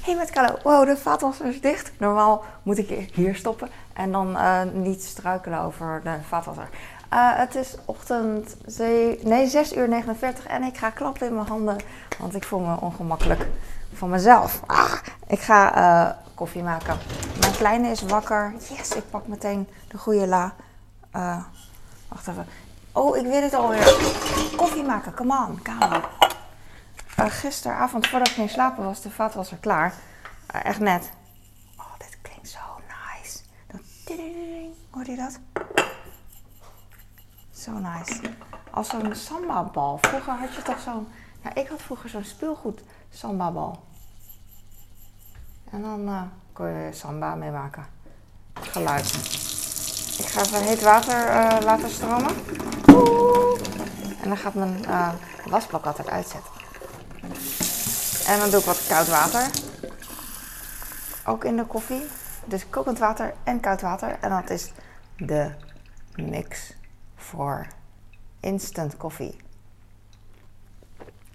hey met Carlo, wow, de vaatwasser is dicht. Normaal moet ik hier stoppen en dan uh, niet struikelen over de vaatwasser. Uh, het is ochtend nee, 6 uur 49 en ik ga klappen in mijn handen, want ik voel me ongemakkelijk van mezelf. Ah, ik ga uh, koffie maken. Mijn kleine is wakker. Yes, ik pak meteen de goede la. wacht even. Oh, ik weet het alweer. Koffie maken, come on, kamer. Uh, gisteravond, voordat ik ging slapen, was de vat was er klaar. Uh, echt net. Oh, dit klinkt zo nice. Dat Hoor je dat? Zo nice. Als zo'n samba-bal. Vroeger had je toch zo'n... Ja, ik had vroeger zo'n speelgoed samba-bal. En dan uh, kon je samba mee maken. Geluid. Ik ga even heet water laten stromen. En dan gaat mijn wasbak altijd uitzetten. En dan doe ik wat koud water. Ook in de koffie. Dus kokend water en koud water. En dat is de mix voor instant koffie.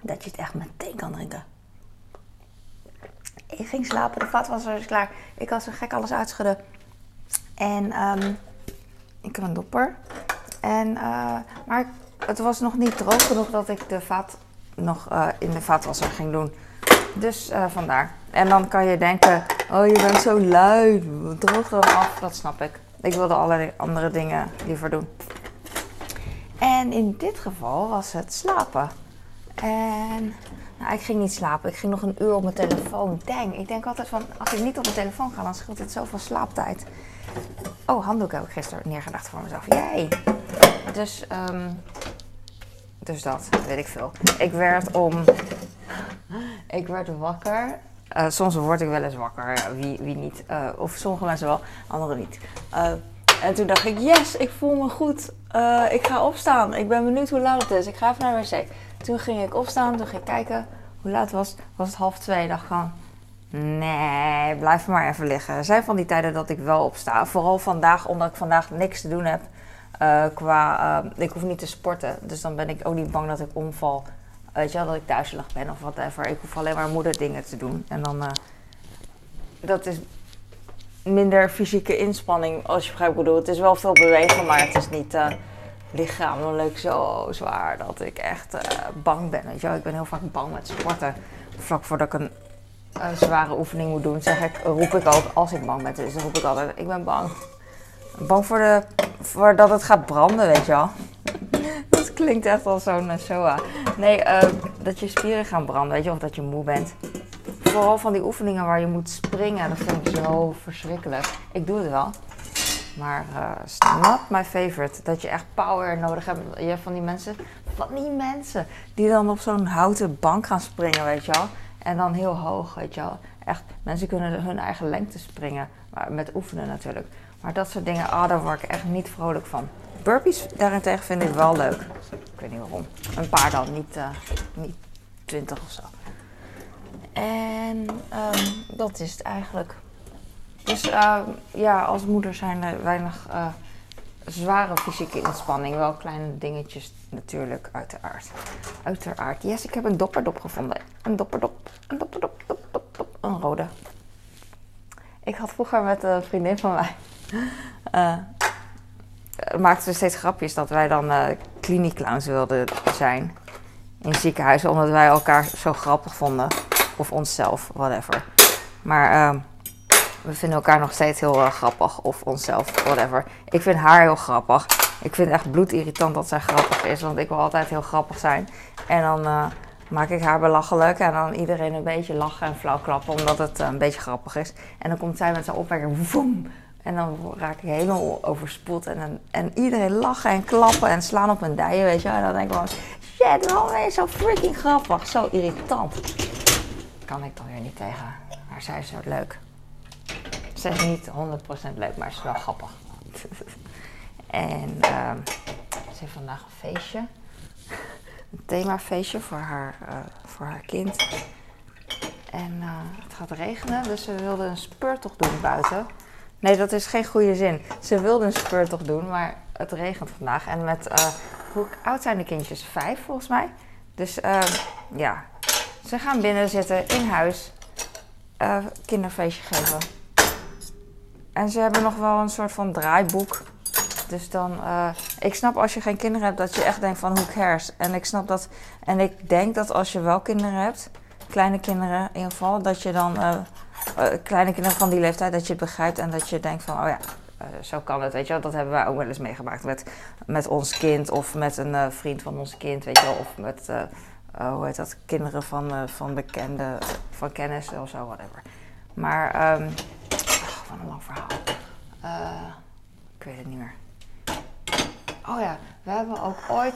Dat je het echt meteen kan drinken. Ik ging slapen, de vat was er klaar. Ik had zo gek alles uitschudden. En um, ik heb een dopper. En, uh, maar het was nog niet droog genoeg dat ik de vaat nog uh, in de vaatwasser ging doen. Dus uh, vandaar. En dan kan je denken, oh je bent zo lui, droog dan af. Dat snap ik. Ik wilde allerlei andere dingen liever doen. En in dit geval was het slapen. En nou, ik ging niet slapen. Ik ging nog een uur op mijn telefoon. Dang, ik denk altijd van, als ik niet op mijn telefoon ga, dan scheelt het zoveel slaaptijd. Oh, handdoek heb ik gisteren neergedacht voor mezelf. Jij. Dus, um, dus dat, weet ik veel. Ik werd om ik werd wakker. Uh, soms word ik wel eens wakker, wie, wie niet. Uh, of sommige mensen wel, anderen niet. Uh, en toen dacht ik, yes, ik voel me goed. ik ga opstaan. Ik ben benieuwd hoe laat het is. Ik ga even naar de wc. Toen ging ik opstaan, toen ging ik kijken hoe laat het was. Was het half twee. Ik dacht gewoon, nee, blijf maar even liggen. Er zijn van die tijden dat ik wel opsta. Vooral vandaag, omdat ik vandaag niks te doen heb. qua, ik hoef niet te sporten. Dus dan ben ik ook niet bang dat ik omval Weet je wel, dat ik duizelig ben of whatever. Ik hoef alleen maar moederdingen te doen. En dan, uh, dat is minder fysieke inspanning, als je begrijpt ik bedoel. Het is wel veel bewegen, maar het is niet uh, lichamelijk zo zwaar dat ik echt uh, bang ben. Weet je wel, ik ben heel vaak bang met sporten. Vlak voordat ik een zware oefening moet doen, zeg ik, roep ik ook, als ik bang ben, dus roep ik altijd, ik ben bang. Bang voor, de, voor dat het gaat branden, weet je wel klinkt echt als zo'n uh, SOA. Nee, uh, dat je spieren gaan branden, weet je, of dat je moe bent. Vooral van die oefeningen waar je moet springen, dat vind ik zo verschrikkelijk. Ik doe het wel. Maar is not my favorite. Dat je echt power nodig hebt. Je hebt van die mensen, van die mensen, die dan op zo'n houten bank gaan springen, weet je wel. En dan heel hoog, weet je wel. Echt, mensen kunnen hun eigen lengte springen. Maar met oefenen natuurlijk. Maar dat soort dingen, ah, daar word ik echt niet vrolijk van. Burpees daarentegen vind ik wel leuk. Ik weet niet waarom. Een paar dan, niet, uh, niet twintig of zo. En um, dat is het eigenlijk. Dus uh, ja, als moeder zijn er weinig uh, zware fysieke inspanning. Wel kleine dingetjes natuurlijk, uiteraard. Uiteraard. Yes, ik heb een dopperdop gevonden. Een dopperdop. Een dopperdop. Dop, dop, dop. Een rode. Ik had vroeger met een vriendin van mij maakten we steeds grapjes dat wij dan uh, wilden zijn in ziekenhuizen, omdat wij elkaar zo grappig vonden. Of onszelf, whatever. Maar uh, we vinden elkaar nog steeds heel uh, grappig, of onszelf, whatever. Ik vind haar heel grappig. Ik vind het echt bloedirritant dat zij grappig is, want ik wil altijd heel grappig zijn. En dan uh, maak ik haar belachelijk en dan iedereen een beetje lachen en flauw klappen, omdat het een beetje grappig is. En dan komt zij met zijn opmerking, woem, en dan raak ik helemaal overspoeld. En, en iedereen lachen en klappen en slaan op mijn dijen, weet je. En dan denk ik gewoon, shit, waarom ben je zo freaking grappig? Zo irritant. Kan ik dan weer niet tegen. Maar zij is zo leuk. Ze is niet 100% leuk, maar ze is wel grappig. en uh, ze heeft vandaag een feestje. Een themafeestje voor haar, uh, voor haar kind. En uh, het gaat regenen, dus ze wilde een speurtocht doen buiten. Nee, dat is geen goede zin. Ze wilden een speurtocht doen, maar het regent vandaag. En met, uh, hoe oud zijn de kindjes? Vijf volgens mij. Dus uh, ja, ze gaan binnen zitten in huis. uh, kinderfeestje geven. En ze hebben nog wel een soort van draaiboek. Dus dan, uh, ik snap als je geen kinderen hebt dat je echt denkt van hoe cares. En ik snap dat, en ik denk dat als je wel kinderen hebt, kleine kinderen in geval, dat je dan, uh, kleine kinderen van die leeftijd, dat je het begrijpt en dat je denkt van, oh ja, zo kan het, weet je wel. Dat hebben wij ook wel eens meegemaakt met, met ons kind of met een vriend van ons kind, weet je wel. Of met, hoe heet dat, kinderen van, van bekenden, van kennissen of zo, whatever. Maar, um, wat een lang verhaal. ik weet het niet meer. Oh ja, we hebben ook ooit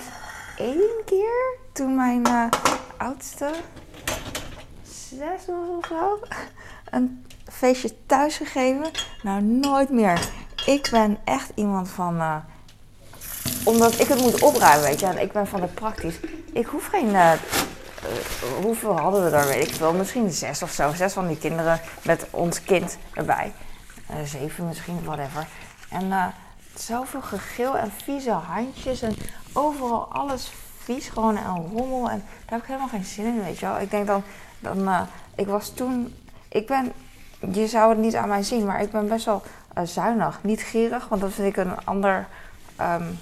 één keer, toen mijn oudste zes was of een feestje thuis gegeven. Nou, nooit meer. Ik ben echt iemand van. Uh, omdat ik het moet opruimen, weet je. En ik ben van het praktisch. Ik hoef geen. Uh, hoeveel hadden we daar, weet ik wel. Misschien zes of zo. Zes van die kinderen met ons kind erbij. zeven misschien, whatever. En zoveel gegil en vieze handjes en overal alles vies gewoon en rommel. En daar heb ik helemaal geen zin in, weet je wel. Ik denk dan, uh, ik was toen, ik ben, je zou het niet aan mij zien, maar ik ben best wel uh, zuinig. Niet gierig, want dat vind ik een ander, um,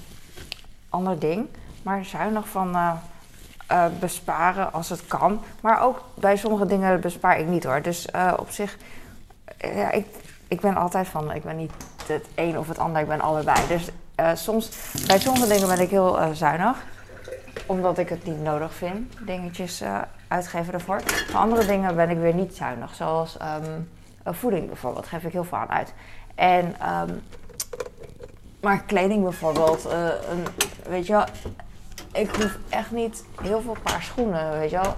ander ding. Maar zuinig van uh, besparen als het kan. Maar ook bij sommige dingen bespaar ik niet hoor. Dus op zich, ja, ik, ik ben altijd van, ik ben niet het een of het ander, ik ben allebei. Dus soms, bij sommige dingen ben ik heel zuinig. Omdat ik het niet nodig vind, dingetjes uh, uitgeven ervoor. Maar andere dingen ben ik weer niet zuinig. Zoals um, voeding bijvoorbeeld, geef ik heel veel aan uit. En, um, maar kleding bijvoorbeeld, een, weet je wel, ik hoef echt niet heel veel paar schoenen, weet je wel.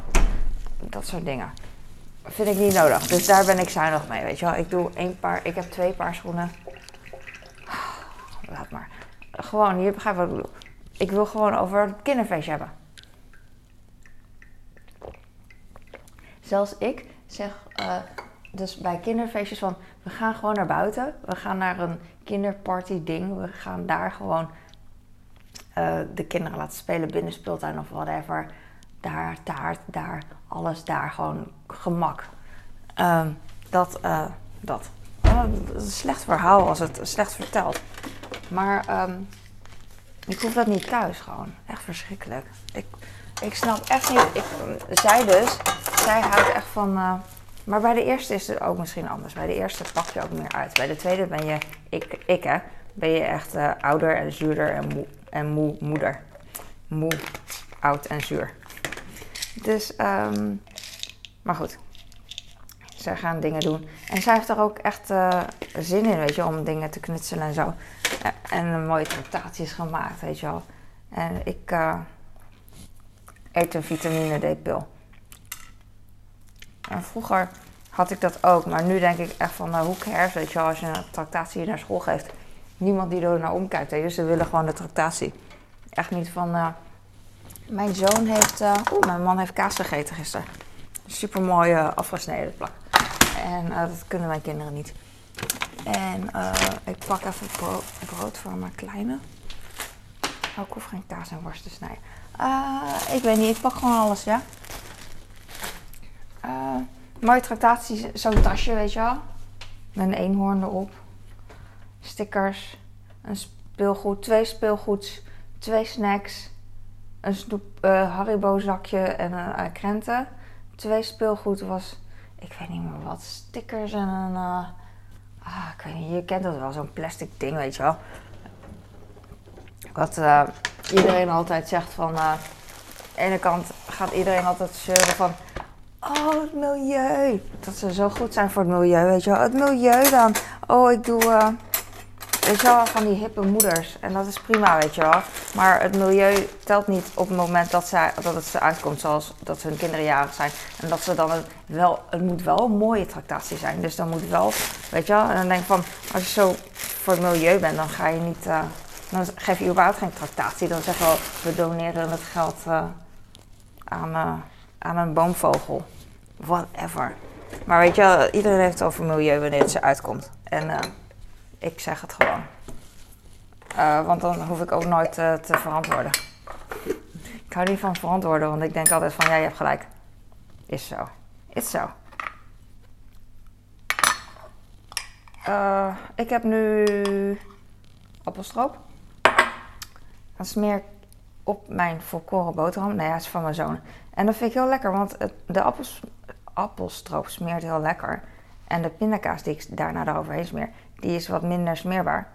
Dat soort dingen vind ik niet nodig. Dus daar ben ik zuinig mee, weet je wel. Ik doe één paar, ik heb twee paar schoenen. Laat maar. Gewoon, je begrijpt wat ik bedoel. Ik wil gewoon over het kinderfeestje hebben. Zelfs ik zeg uh, dus bij kinderfeestjes van... We gaan gewoon naar buiten. We gaan naar een kinderparty ding. We gaan daar gewoon uh, de kinderen laten spelen binnen speeltuin of whatever. Daar, taart, daar, alles daar. Gewoon gemak. Uh, dat, uh, dat. dat is een slecht verhaal als het slecht vertelt. Maar um, ik hoef dat niet thuis gewoon. Echt verschrikkelijk. Ik, ik snap echt niet. Ik, zij dus, zij houdt echt van. Uh, maar bij de eerste is het ook misschien anders. Bij de eerste pak je ook meer uit. Bij de tweede ben je, ik, ik hè, ben je echt uh, ouder en zuurder en moe, en moe moeder. Moe, oud en zuur. Dus, um, maar goed. Zij gaan dingen doen. En zij heeft er ook echt uh, zin in, weet je, om dingen te knutselen en zo. En mooie tractaties gemaakt, weet je wel. En ik uh, eet een vitamine D-pil. En vroeger had ik dat ook, maar nu denk ik echt van, nou, hoe cares, weet je wel, als je een tractatie naar school geeft. Niemand die er naar omkijkt, dus ze willen gewoon de tractatie. Echt niet van, mijn zoon heeft, oeh, mijn man heeft kaas gegeten gisteren. Super mooi afgesneden plak. En dat kunnen mijn kinderen niet. En uh, ik pak even brood, voor mijn kleine. Oh, ik hoef geen kaas en worst te snijden. Uh, ik weet niet, ik pak gewoon alles, ja. Mooie tractatie, zo'n tasje, weet je wel. Met een eenhoorn erop. Stickers. Een speelgoed, twee speelgoeds, twee snacks. Een snoep, Haribo zakje en een krenten. Twee speelgoed was, ik weet niet meer wat, stickers en een Ah, ik weet niet, je kent dat wel, zo'n plastic ding, weet je wel. Wat uh, iedereen altijd zegt van... Uh, aan de ene kant gaat iedereen altijd zeuren van... Oh, het milieu. Dat ze zo goed zijn voor het milieu, weet je wel. Het milieu dan. Oh, ik doe... Weet je wel, van die hippe moeders. En dat is prima, weet je wel. Maar het milieu telt niet op het moment dat, zij, dat het ze uitkomt, zoals dat hun kinderen jarig zijn. En dat ze dan het wel, het moet wel een mooie tractatie zijn. Dus dan moet wel, weet je wel. En dan denk ik van, als je zo voor het milieu bent, dan ga je niet, uh, dan geef je überhaupt geen tractatie. Dan zeggen we, we doneren het geld uh, aan, uh, aan een boomvogel. Whatever. Maar weet je, iedereen heeft het over milieu wanneer het ze uitkomt. En ik zeg het gewoon. Uh, want dan hoef ik ook nooit uh, te verantwoorden. Ik hou niet van verantwoorden, want ik denk altijd van ja, je hebt gelijk. Is zo. Is zo. eh, ik heb nu appelstroop. Dat smeer ik op mijn volkoren boterham. Nee, ja, is van mijn zoon. En dat vind ik heel lekker, want het, de appels, appelstroop smeert heel lekker. En de pindakaas die ik daarna eroverheen smeer, die is wat minder smeerbaar.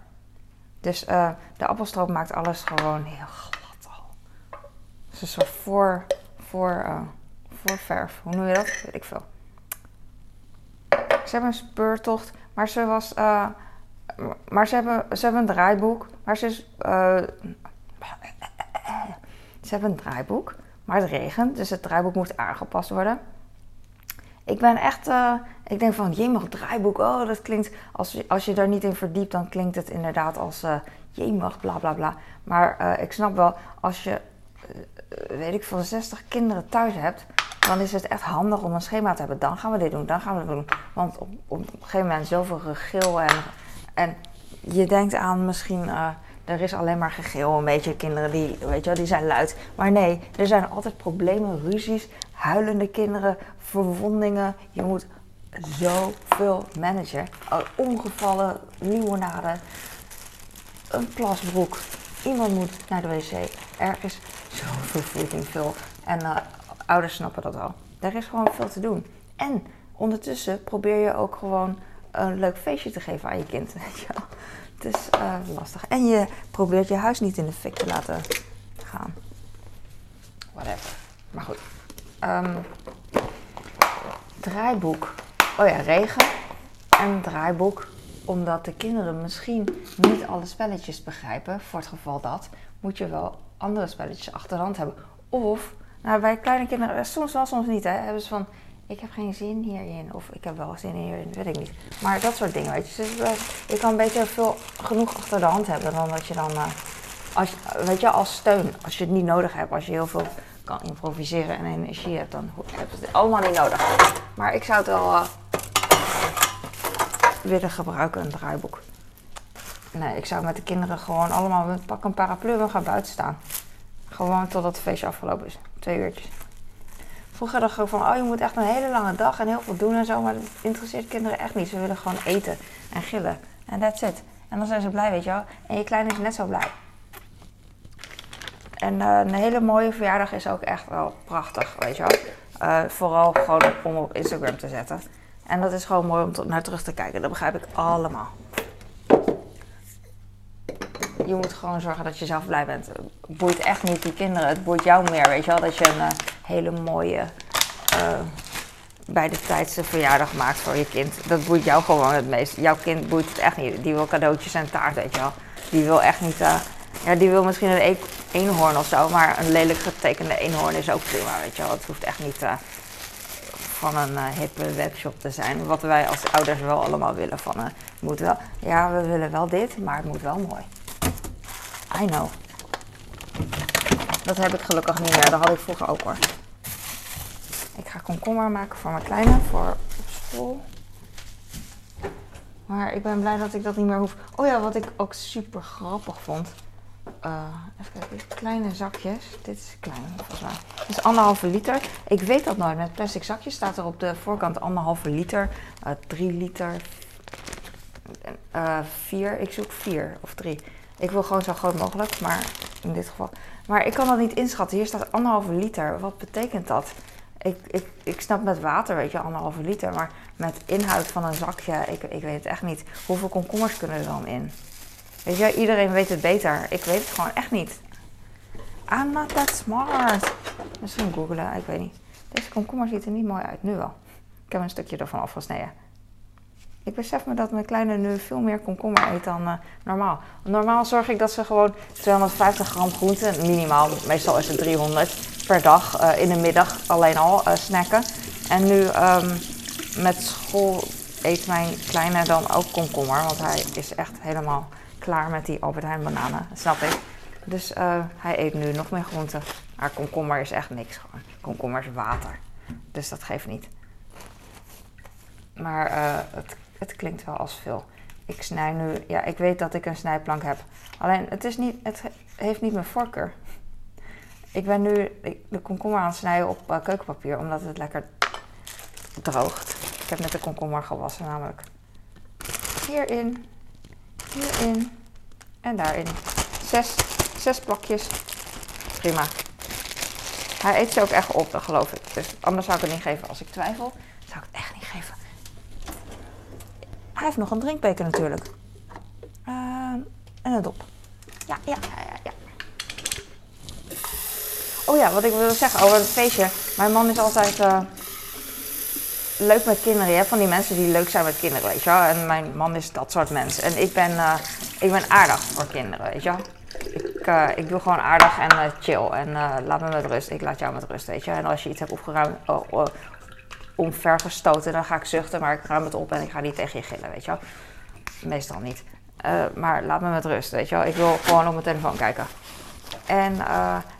Dus uh, de appelstroop maakt alles gewoon heel glad al. Dus een soort voor, voor, uh. Hoe noem je dat? Weet ik veel. Ze hebben een speurtocht, maar ze was... Uh, maar ze hebben, ze hebben een draaiboek, maar ze is... ze hebben een draaiboek, maar het regent, dus het draaiboek moet aangepast worden. Ik ben echt, ik denk van, jemig draaiboek, oh dat klinkt, als, je, als je daar niet in verdiept, dan klinkt het inderdaad als uh, jemig, bla bla bla. Maar uh, ik snap wel, als je, weet ik veel, 60 kinderen thuis hebt, dan is het echt handig om een schema te hebben. Dan gaan we dit doen, dan gaan we dat doen. Want op, op een gegeven moment zoveel gegil en, en je denkt aan misschien er is alleen maar gegil, een beetje kinderen die, weet je wel, die zijn luid. Maar nee, er zijn altijd problemen, ruzies, huilende kinderen, verwondingen. Je moet zoveel managen. Ongevallen, limonade, een plasbroek. Iemand moet naar de wc. Er is zoveel freaking veel. En uh, ouders snappen dat wel. Er is gewoon veel te doen. En ondertussen probeer je ook gewoon een leuk feestje te geven aan je kind. Het is uh, lastig. En je probeert je huis niet in de fik te laten gaan. Whatever. Maar goed. Um, draaiboek. Oh ja, regen. En draaiboek. Omdat de kinderen misschien niet alle spelletjes begrijpen. Voor het geval dat. Moet je wel andere spelletjes achter de hand hebben. Of, nou bij kleine kinderen, soms wel, soms niet. Hè, hebben ze van, ik heb geen zin hierin. Of ik heb wel zin hierin, weet ik niet. Maar dat soort dingen, weet je. Dus, uh, je kan beetje veel genoeg achter de hand hebben dan dat je dan, uh, als, weet je, als steun. Als je het niet nodig hebt, als je heel veel kan improviseren en energie hebt, dan heb je het allemaal niet nodig. Maar ik zou het wel willen gebruiken, een draaiboek. Nee, ik zou met de kinderen gewoon allemaal pak een paraplu en gaan buiten staan. Gewoon totdat het feestje afgelopen is. Twee uurtjes. Vroeger dacht ik van, oh je moet echt een hele lange dag en heel veel doen en zo. Maar dat interesseert kinderen echt niet. Ze willen gewoon eten en gillen. En that's it. En dan zijn ze blij, weet je wel. En je kleine is net zo blij. En uh, een hele mooie verjaardag is ook echt wel prachtig, weet je wel. Uh, vooral gewoon om op Instagram te zetten. En dat is gewoon mooi om naar terug te kijken. Dat begrijp ik allemaal. Je moet gewoon zorgen dat je zelf blij bent. Het boeit echt niet die kinderen. Het boeit jou meer, weet je wel. Dat je een uh, hele mooie bij de tijdse verjaardag maakt voor je kind. Dat boeit jou gewoon het meest. Jouw kind boeit het echt niet. Die wil cadeautjes en taart, weet je wel. Die wil echt niet... ja, die wil misschien een e- eenhoorn of zo. Maar een lelijk getekende eenhoorn is ook prima, weet je wel. Het hoeft echt niet uh, van een uh, hippe webshop te zijn. Wat wij als ouders wel allemaal willen. Van, uh, moet wel, ja, we willen wel dit, maar het moet wel mooi. I know. Dat heb ik gelukkig niet meer. Dat had ik vroeger ook hoor. Ik ga komkommer maken voor mijn kleine, voor op school. Maar ik ben blij dat ik dat niet meer hoef. Oh ja, wat ik ook super grappig vond. Uh, even kijken, kleine zakjes. Dit is klein, volgens. Dit is anderhalve liter. Ik weet dat nooit. Met plastic zakjes staat er op de voorkant anderhalve liter, uh, drie liter, uh, vier. Ik zoek vier of drie. Ik wil gewoon zo groot mogelijk, maar in dit geval. Maar ik kan dat niet inschatten. Hier staat anderhalve liter. Wat betekent dat? Ik, ik, ik snap met water, weet je, anderhalve liter. Maar met inhoud van een zakje, ik, ik weet het echt niet. Hoeveel komkommers kunnen er dan in? Weet iedereen weet het beter. Ik weet het gewoon echt niet. I'm not that smart. Misschien googlen, ik weet niet. Deze komkommer ziet er niet mooi uit, nu wel. Ik heb een stukje ervan afgesneden. Ik besef me dat mijn kleine nu veel meer komkommer eet dan uh, normaal. Normaal zorg ik dat ze gewoon 250 gram groente, minimaal, meestal is het 300 per dag uh, in de middag alleen al uh, snacken. En nu um, met school eet mijn kleine dan ook komkommer, want hij is echt helemaal klaar met die Albert Heijn bananen, snap ik. Dus uh, hij eet nu nog meer groenten. Maar komkommer is echt niks gewoon. Komkommer is water. Dus dat geeft niet. Maar uh, het, het klinkt wel als veel. Ik snij nu, ja, ik weet dat ik een snijplank heb. Alleen het, is niet, het heeft niet mijn voorkeur. Ik ben nu de komkommer aan het snijden op uh, keukenpapier, omdat het lekker droogt. Ik heb net de komkommer gewassen namelijk. hierin, hierin en daarin. Zes, zes plakjes. Prima. Hij eet ze ook echt op, geloof ik. Dus anders zou ik het niet geven. Als ik twijfel, zou ik het echt niet geven. Hij heeft nog een drinkbeker natuurlijk. Ehm, en een dop. Ja, ja, ja, ja, ja. Oh ja, wat ik wilde zeggen over het feestje. Mijn man is altijd eh, leuk met kinderen. Je van die mensen die leuk zijn met kinderen, weet je wel. En mijn man is dat soort mens. En ik ben, eh, ik ben aardig voor kinderen, weet je wel. Ik, uh, ik doe gewoon aardig en chill. En laat me met rust. Ik laat jou met rust, weet je. En als je iets hebt opgeruimd, omvergestoten, dan ga ik zuchten. Maar ik ruim het op en ik ga niet tegen je gillen, weet je wel. Meestal niet. maar laat me met rust, weet je wel. Ik wil gewoon op mijn telefoon kijken. En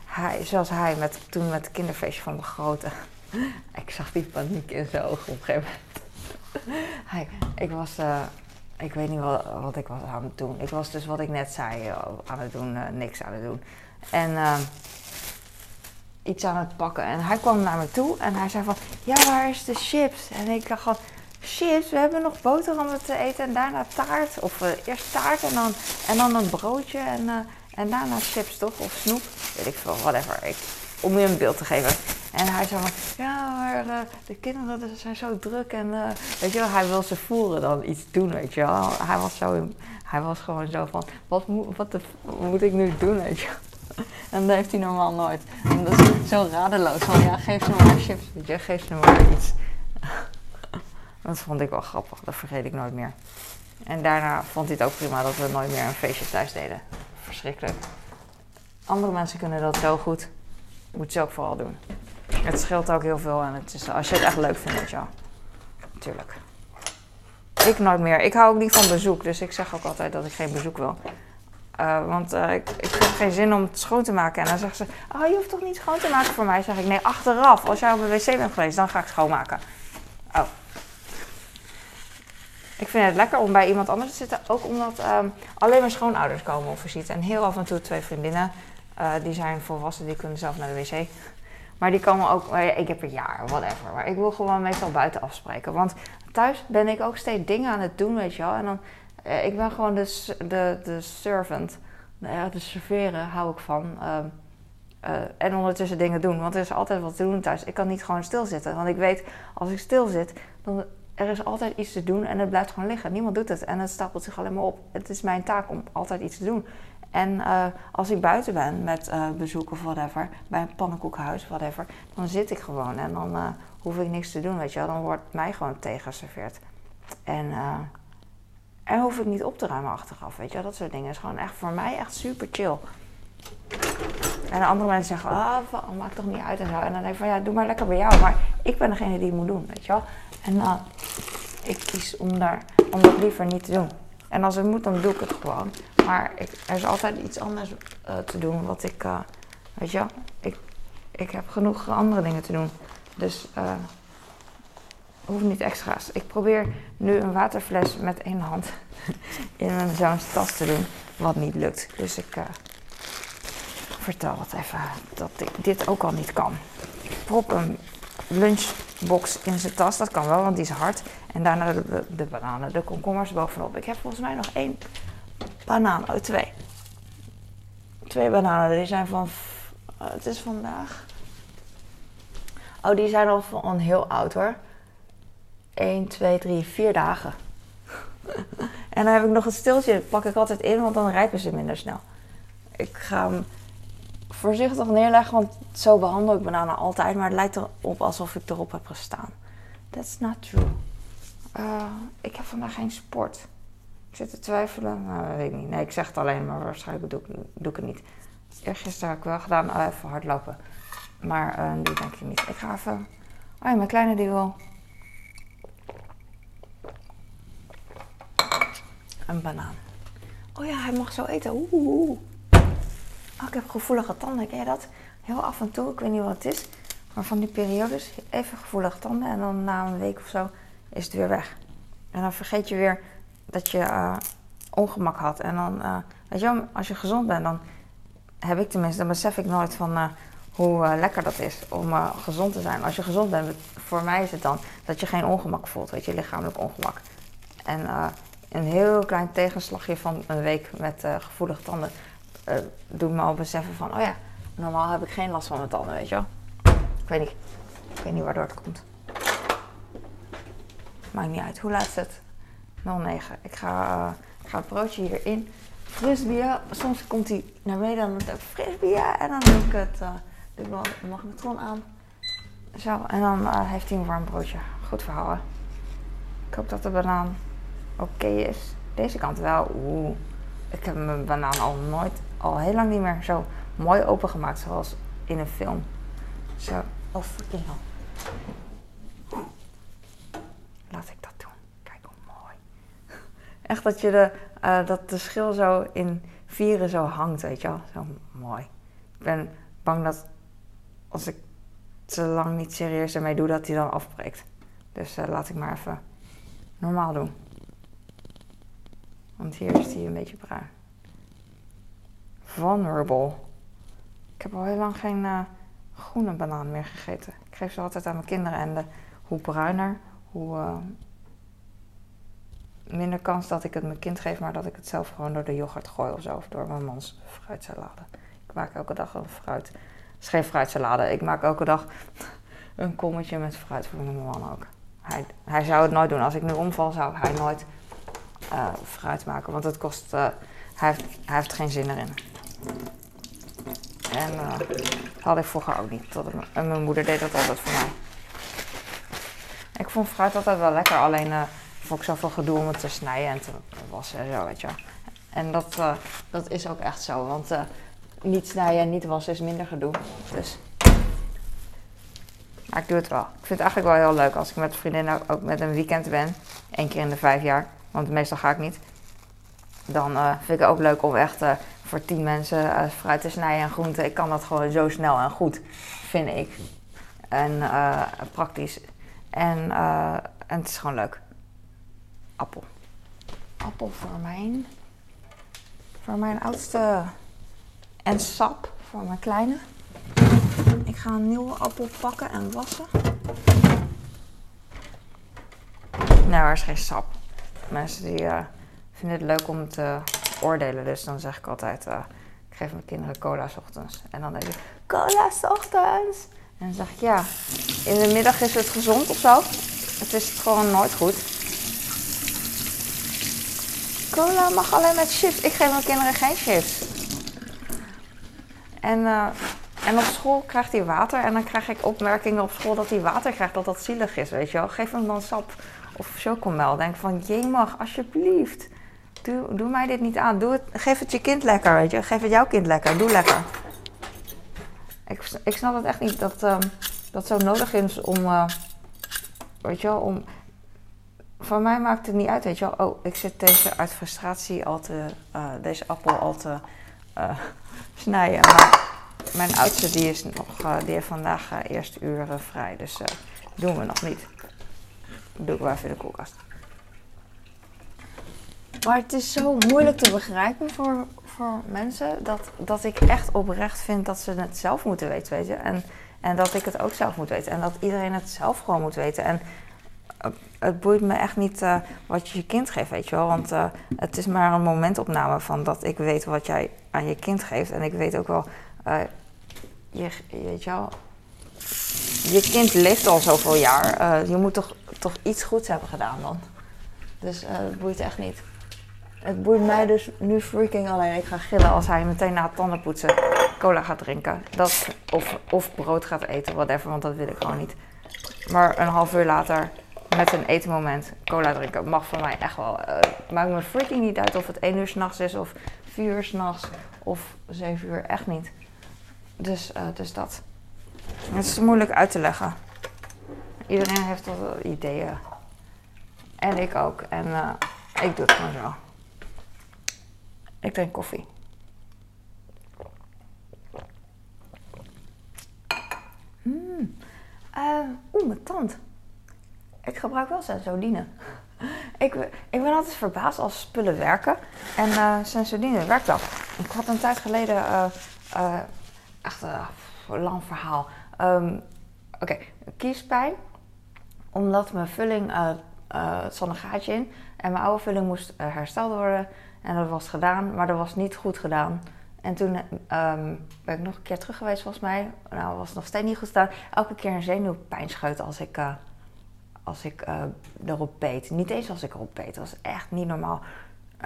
hij, zoals hij met, toen met het kinderfeestje van de grote. ik zag die paniek in zijn ogen op een gegeven moment. ik was, uh, ik weet niet wat, wat ik was aan het doen. Ik was dus wat ik net zei, uh, aan het doen, uh, niks aan het doen. En iets aan het pakken. En hij kwam naar me toe en hij zei van, ja waar is de chips? En ik dacht gewoon, chips, we hebben nog boterhammen te eten en daarna taart. Of eerst taart en dan, en dan een broodje en en daarna chips toch? Of snoep? Weet ik veel, whatever. Ik, om je een beeld te geven. En hij zei van, ja, maar uh, de kinderen zijn zo druk. En uh, weet je wel, hij wil ze voeren dan iets doen, weet je wel. Hij was, zo, hij was gewoon zo van, wat, moet, wat, moet ik nu doen, weet je En dat heeft hij normaal nooit. En dat is zo radeloos. Van, ja, geef ze maar chips, je. Geef ze maar iets. dat vond ik wel grappig. Dat vergeet ik nooit meer. En daarna vond hij het ook prima dat we nooit meer een feestje thuis deden verschrikkelijk. Andere mensen kunnen dat zo goed. Moet je ook vooral doen. Het scheelt ook heel veel en het is, als je het echt leuk vindt, wel. Natuurlijk. Ik nooit meer. Ik hou ook niet van bezoek, dus ik zeg ook altijd dat ik geen bezoek wil. Uh, want uh, ik, ik heb geen zin om het schoon te maken. En dan zeggen ze: Oh, je hoeft toch niet schoon te maken voor mij? zeg ik: Nee, achteraf. Als jij op een wc bent geweest, dan ga ik schoonmaken. Oh. Ik vind het lekker om bij iemand anders te zitten. Ook omdat um, alleen mijn schoonouders komen op visite. En heel af en toe twee vriendinnen. Uh, die zijn volwassen, die kunnen zelf naar de wc. Maar die komen ook, uh, ik heb een jaar, whatever. Maar ik wil gewoon meestal buiten afspreken. Want thuis ben ik ook steeds dingen aan het doen, weet je wel. En dan, uh, ik ben gewoon de, de, de servant. Nou de serveren hou ik van. Um, en ondertussen dingen doen. Want er is altijd wat te doen thuis. Ik kan niet gewoon stilzitten. Want ik weet, als ik stil zit, dan er is altijd iets te doen en het blijft gewoon liggen. Niemand doet het en het stapelt zich alleen maar op. Het is mijn taak om altijd iets te doen. En uh, als ik buiten ben met uh, bezoek of whatever, bij een pannenkoekhuis, whatever, dan zit ik gewoon en dan uh, hoef ik niks te doen, weet je wel. Dan wordt mij gewoon tegengeserveerd. En, en hoef ik niet op te ruimen achteraf, weet je wel. Dat soort dingen is gewoon echt voor mij echt super chill. En andere mensen zeggen, ah, maakt toch niet uit en zo. En dan denk ik van, ja, doe maar lekker bij jou. Maar ik ben degene die het moet doen, weet je wel. En uh, ik kies om, daar, om dat liever niet te doen. En als het moet, dan doe ik het gewoon. Maar ik, er is altijd iets anders uh, te doen wat ik, uh, weet je. Ik, ik heb genoeg andere dingen te doen. Dus uh, hoeft niet extra's. Ik probeer nu een waterfles met één hand in mijn zoons tas te doen. Wat niet lukt. Dus ik vertel het even dat ik dit ook al niet kan. Ik prop een lunchbox in zijn tas. Dat kan wel, want die is hard. En daarna de, de bananen, de komkommers bovenop. Ik heb volgens mij nog één banaan. Oh, twee. Twee bananen. Die zijn van... Uh, het is vandaag... Oh, die zijn al van heel oud hoor. 1, 2, 3, 4 dagen. en dan heb ik nog een stiltje. pak ik altijd in, want dan rijpen ze minder snel. Ik ga hem voorzichtig neerleggen, want zo behandel ik bananen altijd. Maar het lijkt erop alsof ik erop heb gestaan. That's not true. Uh, ik heb vandaag geen sport. Ik zit te twijfelen. Nou, weet ik niet. Nee, ik zeg het alleen, maar waarschijnlijk doe ik, doe ik het niet. Eergisteren heb ik wel gedaan, uh, even hardlopen. Maar uh, nu denk ik niet. Ik ga even... Oh ja, mijn kleine die wil... Een banaan. Oh ja, hij mag zo eten. Oeh. Oh, ik heb gevoelige tanden, ken je dat? Heel af en toe, ik weet niet wat het is. Maar van die periodes, even gevoelige tanden en dan na een week of zo is het weer weg. En dan vergeet je weer dat je uh, ongemak had. En dan, uh, weet je wel, als je gezond bent, dan heb ik tenminste, dan besef ik nooit van uh, hoe lekker dat is om gezond te zijn. Als je gezond bent, voor mij is het dan dat je geen ongemak voelt, weet je, lichamelijk ongemak. En een heel klein tegenslagje van een week met gevoelige tanden doet me al beseffen van, oh ja, normaal heb ik geen last van mijn tanden, weet je wel. Ik weet niet. Ik weet niet waardoor het komt. Maakt niet uit. Hoe laat het? 09. Ik ga, uh, ik ga het broodje hierin. Fris bier. Soms komt hij naar beneden en dan. En dan doe ik het, uh, doe ik de magnetron aan. Zo, en dan uh, heeft hij een warm broodje. Goed verhaal, hè? Ik hoop dat de banaan oké is. Deze kant wel. Oeh. Ik heb mijn banaan al nooit, al heel lang niet meer zo mooi opengemaakt zoals in een film. Zo. Oh, fucking hell. Laat ik dat doen. Kijk hoe mooi. Echt dat, je de, uh, dat de schil zo in vieren zo hangt, weet je wel. Zo mooi. Ik ben bang dat als ik te lang niet serieus ermee doe, dat hij dan afbreekt. Dus uh, laat ik maar even normaal doen. Want hier is hij een beetje bruin. Vulnerable. Ik heb al heel lang geen uh, groene banaan meer gegeten. Ik geef ze altijd aan mijn kinderen en hoe bruiner, hoe minder kans dat ik het mijn kind geef, maar dat ik het zelf gewoon door de yoghurt gooi of zo. Of door mijn mans fruitsalade. Ik maak elke dag een fruit. Het is geen fruitsalade. Ik maak elke dag een kommetje met fruit voor mijn man ook. Hij, hij zou het nooit doen. Als ik nu omval, zou hij nooit uh, fruit maken. Want het kost. Uh, hij, heeft, hij heeft geen zin erin. En dat had ik vroeger ook niet. Tot, en mijn moeder deed dat altijd voor mij. Ik vond fruit altijd wel lekker. Alleen vond ik zoveel gedoe om het te snijden en te wassen en zo, weet je En dat, dat is ook echt zo. Want niet snijden en niet wassen is minder gedoe. Dus. Maar ik doe het wel. Ik vind het eigenlijk wel heel leuk als ik met vriendinnen ook met een weekend ben. Eén keer in de vijf jaar. Want meestal ga ik niet. Dan uh, vind ik het ook leuk om echt voor tien mensen fruit te snijden en groenten. Ik kan dat gewoon zo snel en goed, vind ik. En praktisch. En, en het is gewoon leuk. Appel. Appel voor mijn, voor mijn oudste. En sap voor mijn kleine. Ik ga een nieuwe appel pakken en wassen. Nou, er is geen sap. Mensen die uh, vinden het leuk om te oordelen. Dus dan zeg ik altijd, uh, ik geef mijn kinderen cola s ochtends. En dan denk ik, cola s ochtends. En dan zeg ik, ja, in de middag is het gezond of zo. Het is gewoon nooit goed. Cola mag alleen met chips. Ik geef mijn kinderen geen chips. En, uh, en op school krijgt hij water. En dan krijg ik opmerkingen op school dat hij water krijgt, dat dat zielig is, weet je wel. Geef hem dan sap of chocomel. Denk van, je mag, alsjeblieft. Doe, doe mij dit niet aan. Doe het, geef het je kind lekker, weet je. Geef het jouw kind lekker. Doe lekker. Ik, ik snap het echt niet dat um, dat zo nodig is om, uh, weet je wel, om... Voor mij maakt het niet uit, weet je wel. Oh, ik zit deze uit frustratie al te, uh, deze appel al te uh, snijden. Maar mijn oudste, die is nog, die heeft vandaag eerste uren vrij. Dus doen we nog niet doe ik wel even de koelkast. Maar het is zo moeilijk te begrijpen voor, voor mensen dat, dat ik echt oprecht vind dat ze het zelf moeten weten, weet. En, en dat ik het ook zelf moet weten. En dat iedereen het zelf gewoon moet weten. En het boeit me echt niet uh, wat je je kind geeft, weet je wel. Want uh, het is maar een momentopname van dat ik weet wat jij aan je kind geeft. En ik weet ook wel, je, weet je wel, je kind leeft al zoveel jaar. Uh, je moet toch, toch iets goeds hebben gedaan dan. Dus uh, het boeit echt niet. Het boeit mij dus nu freaking alleen. Ik ga gillen als hij meteen na het tandenpoetsen cola gaat drinken. Dat, of, of brood gaat eten, whatever, want dat wil ik gewoon niet. Maar een half uur later, met een etenmoment, cola drinken mag voor mij echt wel. Uh, het maakt me freaking niet uit of het 1 uur s'nachts is, of 4 uur s'nachts, of 7 uur. Echt niet. Dus, dus dat. Het is moeilijk uit te leggen. Iedereen heeft wel ideeën. En ik ook. En uh, ik doe het gewoon zo. Ik drink koffie. Mm. Uh, Oeh, mijn tand. Ik gebruik wel Sensodine. ik, ik ben altijd verbaasd als spullen werken. En uh, Sensodine werkt wel. Ik had een tijd geleden... Uh, echt een lang verhaal. Um, Oké, okay. kiespijn. Omdat mijn vulling het zat een gaatje in. En mijn oude vulling moest hersteld worden. En dat was gedaan, maar dat was niet goed gedaan. En toen ehm, ben ik nog een keer terug geweest volgens mij. Nou, was nog steeds niet goed gedaan. Elke keer een zenuwpijn scheut als ik, als ik erop beet. Niet eens als ik erop beet. Dat was echt niet normaal.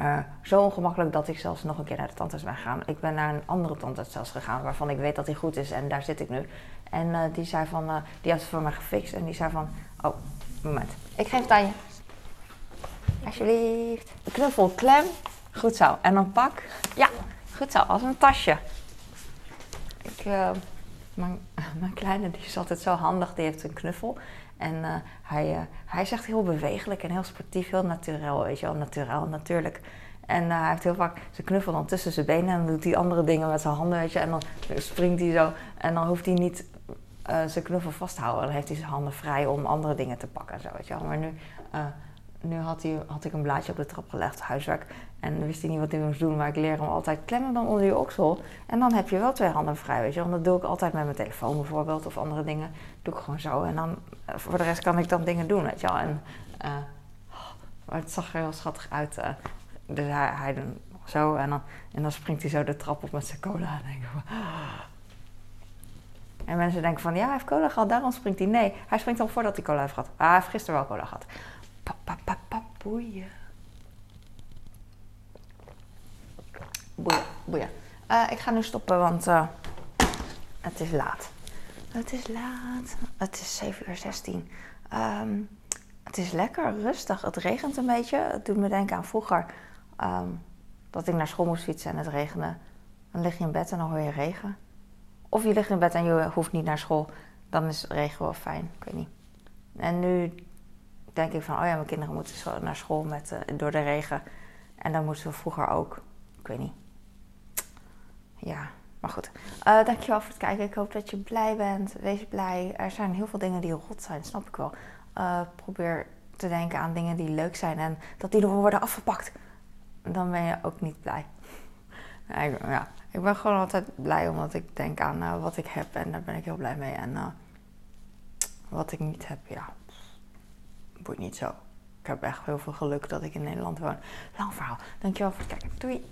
Uh, zo ongemakkelijk dat ik zelfs nog een keer naar de tandarts ben gegaan. Ik ben naar een andere tandarts zelfs gegaan waarvan ik weet dat hij goed is en daar zit ik nu. En uh, die zei van, die had het voor mij gefixt en die zei van, oh, moment. Ik geef het aan je. Alsjeblieft. Knuffel, klem. Goed zo. En dan pak. Ja, goed zo. Als een tasje. Ik, mijn, mijn kleine die is altijd zo handig. Die heeft een knuffel. En uh, hij, uh, hij is echt heel bewegelijk en heel sportief, heel natuurlijk, weet je wel, natuurlijk, natuurlijk. En uh, hij heeft heel vaak zijn knuffel dan tussen zijn benen en doet hij andere dingen met zijn handen, weet je. En dan springt hij zo en dan hoeft hij niet zijn knuffel vast te houden. Dan heeft hij zijn handen vrij om andere dingen te pakken en zo, weet je wel. Maar nu nu had, hij, had ik een blaadje op de trap gelegd, huiswerk. En wist hij niet wat hij moest doen. Maar ik leer hem altijd, klem hem dan onder je oksel. En dan heb je wel twee handen vrij, weet je. Want dat doe ik altijd met mijn telefoon bijvoorbeeld. Of andere dingen. doe ik gewoon zo. En dan, eh, voor de rest kan ik dan dingen doen, weet je wel. En, uh, het zag er heel schattig uit. Uh, dus hij, doet zo. En dan, en dan springt hij zo de trap op met zijn cola. En, denk ik, en mensen denken van, ja, hij heeft cola gehad, daarom springt hij. Nee, hij springt al voordat hij cola heeft gehad. Ah, hij heeft gisteren wel cola gehad. Boeien. Boeien, boeien. Uh, ik ga nu stoppen, want uh, het is laat. Het is laat. Het is 7 uur 16. Um, het is lekker rustig. Het regent een beetje. Het doet me denken aan vroeger. Um, dat ik naar school moest fietsen en het regende. Dan lig je in bed en dan hoor je regen. Of je ligt in bed en je hoeft niet naar school. Dan is regen wel fijn. Ik weet niet. En nu denk ik van, oh ja, mijn kinderen moeten zo naar school met, uh, door de regen. En dan moesten we vroeger ook. Ik weet niet. Ja, maar goed. Uh, dankjewel voor het kijken. Ik hoop dat je blij bent. Wees blij. Er zijn heel veel dingen die rot zijn, snap ik wel. Uh, probeer te denken aan dingen die leuk zijn en dat die nog worden afgepakt. Dan ben je ook niet blij. ja, ik ben gewoon altijd blij omdat ik denk aan wat ik heb en daar ben ik heel blij mee. En wat ik niet heb, ja, boeit niet zo. Ik heb echt heel veel geluk dat ik in Nederland woon. Lang verhaal. Dankjewel voor het kijken. Doei!